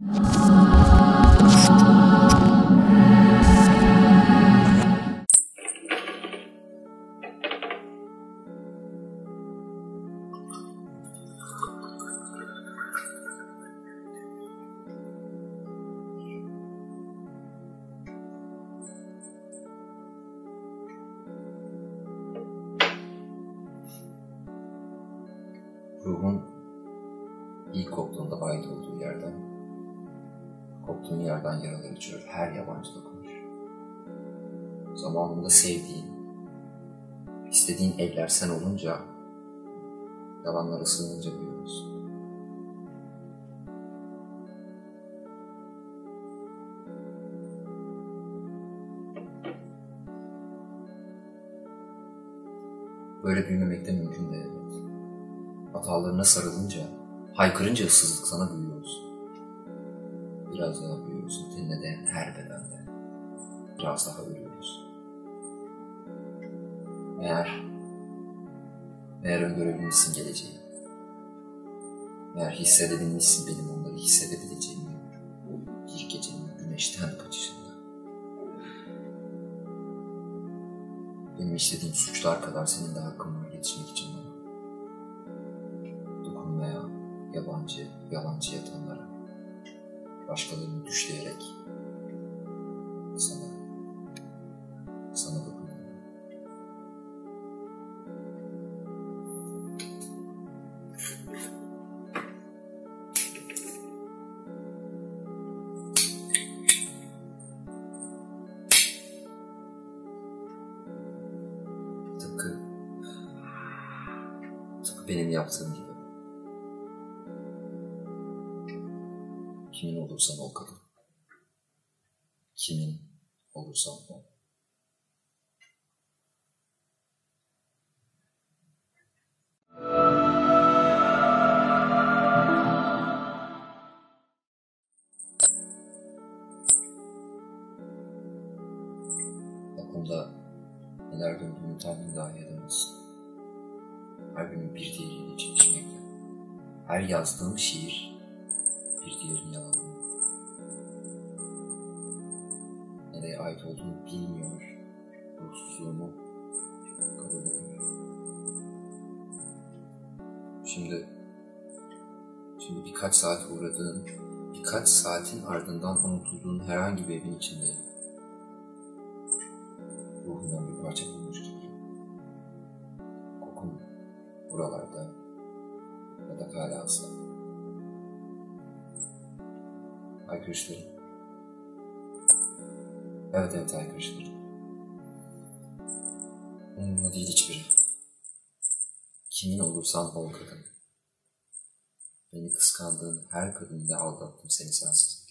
Ruhun ilk koptuğunda ait olduğu yerden, koptuğun yerden yaralar açıyor her yabancı dokunuş. Zamanında sevdiğin, istediğin eller sen olunca, yalanlara sığınınca büyüyorsun. Böyle büyümemek de mümkün değil. Hatalarına sarılınca, haykırınca ıssızlık sana büyüyorsun. Biraz daha büyüyorsun, tenine değen her bedende. Biraz daha ölüyorsun. Meğer, meğer öngörebilmişsin geleceği. Meğer hissedebilmişsin benim onları hissedebileceğimi. Bir gecenin güneşten kaçışında. Benim işlediğim suçlar kadar senin de hakkın var yetişmek için bana. Dokunmaya, yabancı, yalancı yatanlara, başkalarını düşleyerek sana, sana dokunmaya. Tıpkı, tıpkı benim yaptığım gibi. Kimin olursan ol kadın. Kimin olursan ol. Aklımda neler döndüğünü tahmin dahi edemezsin. Her günün bir diğeriyle çekişmekte. Her yazdığım şiir bir diğerinin yalanı. Nereye ait olduğunu bilmiyor. Ruhsuzluğumu kabul ediyor. Şimdi, şimdi birkaç saat uğradığın, birkaç saatin ardından unutulduğun herhangi bir evin içindeyim. Ruhundan bir parça bulmuş gibi. Kokun buralarda ya da hala asla. Haykırışlarım. Evet evet haykırışlarım. Umurumda değil hiçbiri. Kimin olursan ol kadın. Beni kıskandığın her kadın ile aldattım seni sensiz.